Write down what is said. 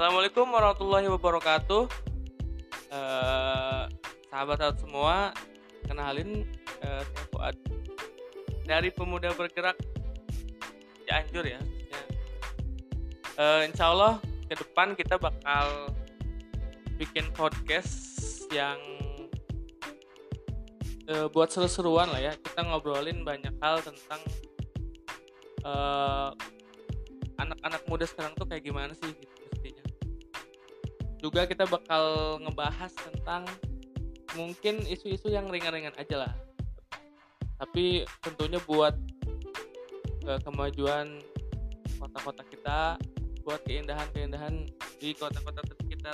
Assalamualaikum warahmatullahi wabarakatuh. Eh, sahabat-sahabat semua, kenalin eh, saya Fuad dari Pemuda Bergerak Cianjur ya. khususnya. Eh, insya Allah ke depan kita bakal bikin podcast yang eh, buat seru-seruan lah ya. Kita ngobrolin banyak hal tentang eh, anak-anak muda sekarang tuh kayak gimana sih gitu. Juga kita bakal ngebahas tentang mungkin isu-isu yang ringan-ringan aja lah. Tapi tentunya buat eh, kemajuan kota-kota kita, buat keindahan-keindahan di kota-kota kita.